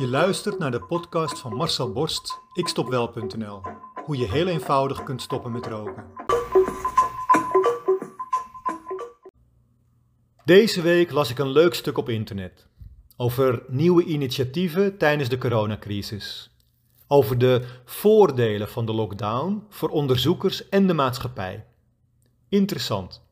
Je luistert naar de podcast van Marcel Borst, ikstopwel.nl. Hoe je heel eenvoudig kunt stoppen met roken. Deze week las ik een leuk stuk op internet over nieuwe initiatieven tijdens de coronacrisis. Over de voordelen van de lockdown voor onderzoekers en de maatschappij. Interessant.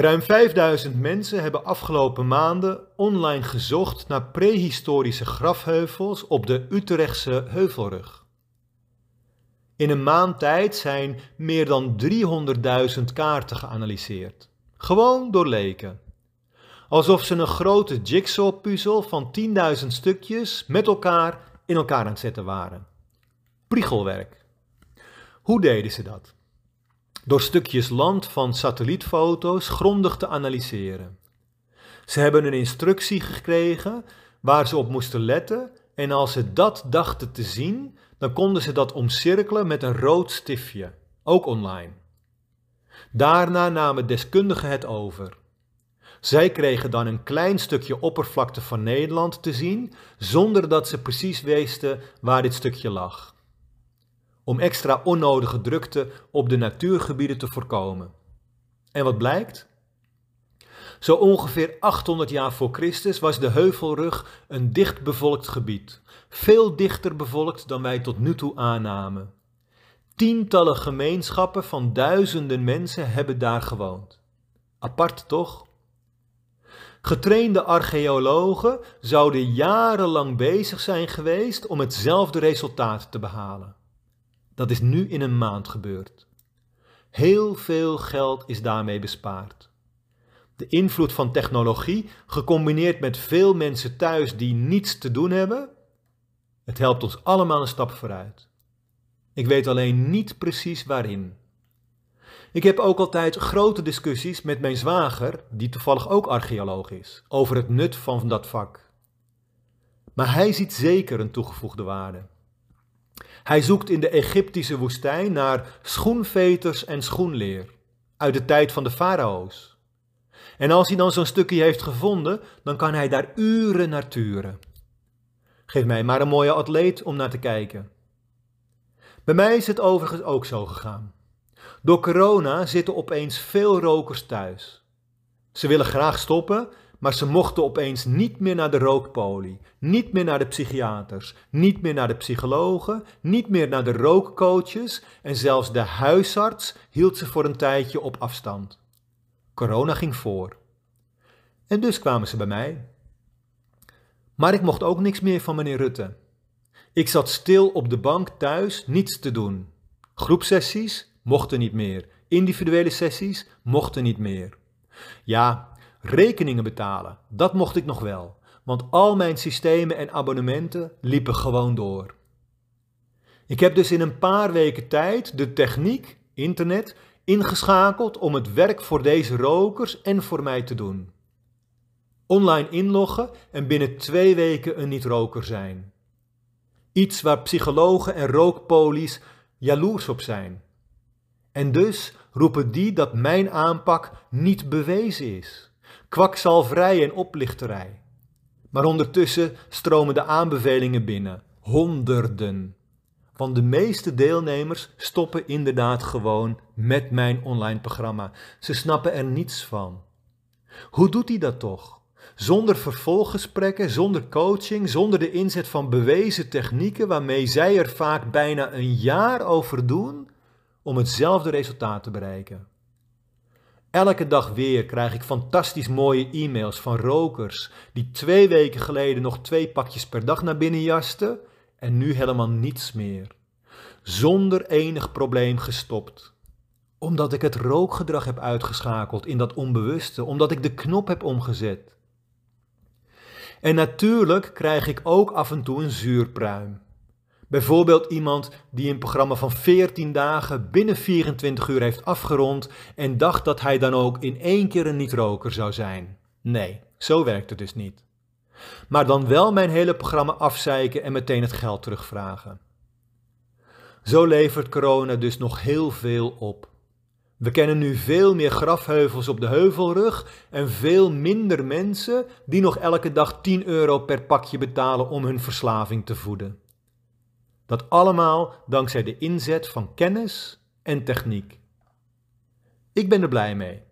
Ruim 5000 mensen hebben afgelopen maanden online gezocht naar prehistorische grafheuvels op de Utrechtse Heuvelrug. In een maand tijd zijn meer dan 300.000 kaarten geanalyseerd. Gewoon door leken. Alsof ze een grote jigsaw-puzzel van 10.000 stukjes met elkaar in elkaar aan het zetten waren. Priegelwerk. Hoe deden ze dat? Door stukjes land van satellietfoto's grondig te analyseren. Ze hebben een instructie gekregen waar ze op moesten letten en als ze dat dachten te zien, dan konden ze dat omcirkelen met een rood stiftje, ook online. Daarna namen deskundigen het over. Zij kregen dan een klein stukje oppervlakte van Nederland te zien, zonder dat ze precies wisten waar dit stukje lag om extra onnodige drukte op de natuurgebieden te voorkomen. En wat blijkt? Zo ongeveer 800 jaar voor Christus was de Heuvelrug een dicht bevolkt gebied, veel dichter bevolkt dan wij tot nu toe aannamen. Tientallen gemeenschappen van duizenden mensen hebben daar gewoond. Apart toch? Getrainde archeologen zouden jarenlang bezig zijn geweest om hetzelfde resultaat te behalen. Dat is nu in een maand gebeurd. Heel veel geld is daarmee bespaard. De invloed van technologie, gecombineerd met veel mensen thuis die niets te doen hebben, het helpt ons allemaal een stap vooruit. Ik weet alleen niet precies waarin. Ik heb ook altijd grote discussies met mijn zwager, die toevallig ook archeoloog is, over het nut van dat vak. Maar hij ziet zeker een toegevoegde waarde. Hij zoekt in de Egyptische woestijn naar schoenveters en schoenleer uit de tijd van de farao's. En als hij dan zo'n stukje heeft gevonden, dan kan hij daar uren naar turen. Geef mij maar een mooie atleet om naar te kijken. Bij mij is het overigens ook zo gegaan. Door corona zitten opeens veel rokers thuis. Ze willen graag stoppen, maar ze mochten opeens niet meer naar de rookpolie, niet meer naar de psychiaters, niet meer naar de psychologen, niet meer naar de rookcoaches en zelfs de huisarts hield ze voor een tijdje op afstand. Corona ging voor. En dus kwamen ze bij mij. Maar ik mocht ook niks meer van meneer Rutte. Ik zat stil op de bank thuis, niets te doen. Groepsessies mochten niet meer. Individuele sessies mochten niet meer. Ja, Rekeningen betalen, dat mocht ik nog wel, want al mijn systemen en abonnementen liepen gewoon door. Ik heb dus in een paar weken tijd de techniek, internet, ingeschakeld om het werk voor deze rokers en voor mij te doen. Online inloggen en binnen twee weken een niet-roker zijn. Iets waar psychologen en rookpolies jaloers op zijn. En dus roepen die dat mijn aanpak niet bewezen is kwakzalverij en oplichterij. Maar ondertussen stromen de aanbevelingen binnen, honderden. Want de meeste deelnemers stoppen inderdaad gewoon met mijn online programma. Ze snappen er niets van. Hoe doet hij dat toch? Zonder vervolggesprekken, zonder coaching, zonder de inzet van bewezen technieken waarmee zij er vaak bijna een jaar over doen om hetzelfde resultaat te bereiken. Elke dag weer krijg ik fantastisch mooie e-mails van rokers die twee weken geleden nog twee pakjes per dag naar binnen jasten en nu helemaal niets meer. Zonder enig probleem gestopt. Omdat ik het rookgedrag heb uitgeschakeld in dat onbewuste, omdat ik de knop heb omgezet. En natuurlijk krijg ik ook af en toe een zuurpruim. Bijvoorbeeld iemand die een programma van 14 dagen binnen 24 uur heeft afgerond en dacht dat hij dan ook in één keer een niet-roker zou zijn. Nee, zo werkt het dus niet. Maar dan wel mijn hele programma afzeiken en meteen het geld terugvragen. Zo levert corona dus nog heel veel op. We kennen nu veel meer grafheuvels op de heuvelrug en veel minder mensen die nog elke dag 10 euro per pakje betalen om hun verslaving te voeden. Dat allemaal dankzij de inzet van kennis en techniek. Ik ben er blij mee.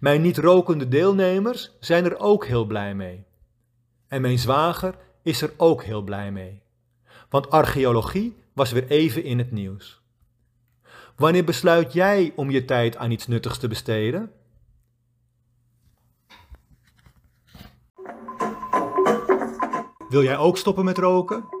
Mijn niet-rokende deelnemers zijn er ook heel blij mee. En mijn zwager is er ook heel blij mee. Want archeologie was weer even in het nieuws. Wanneer besluit jij om je tijd aan iets nuttigs te besteden? Wil jij ook stoppen met roken?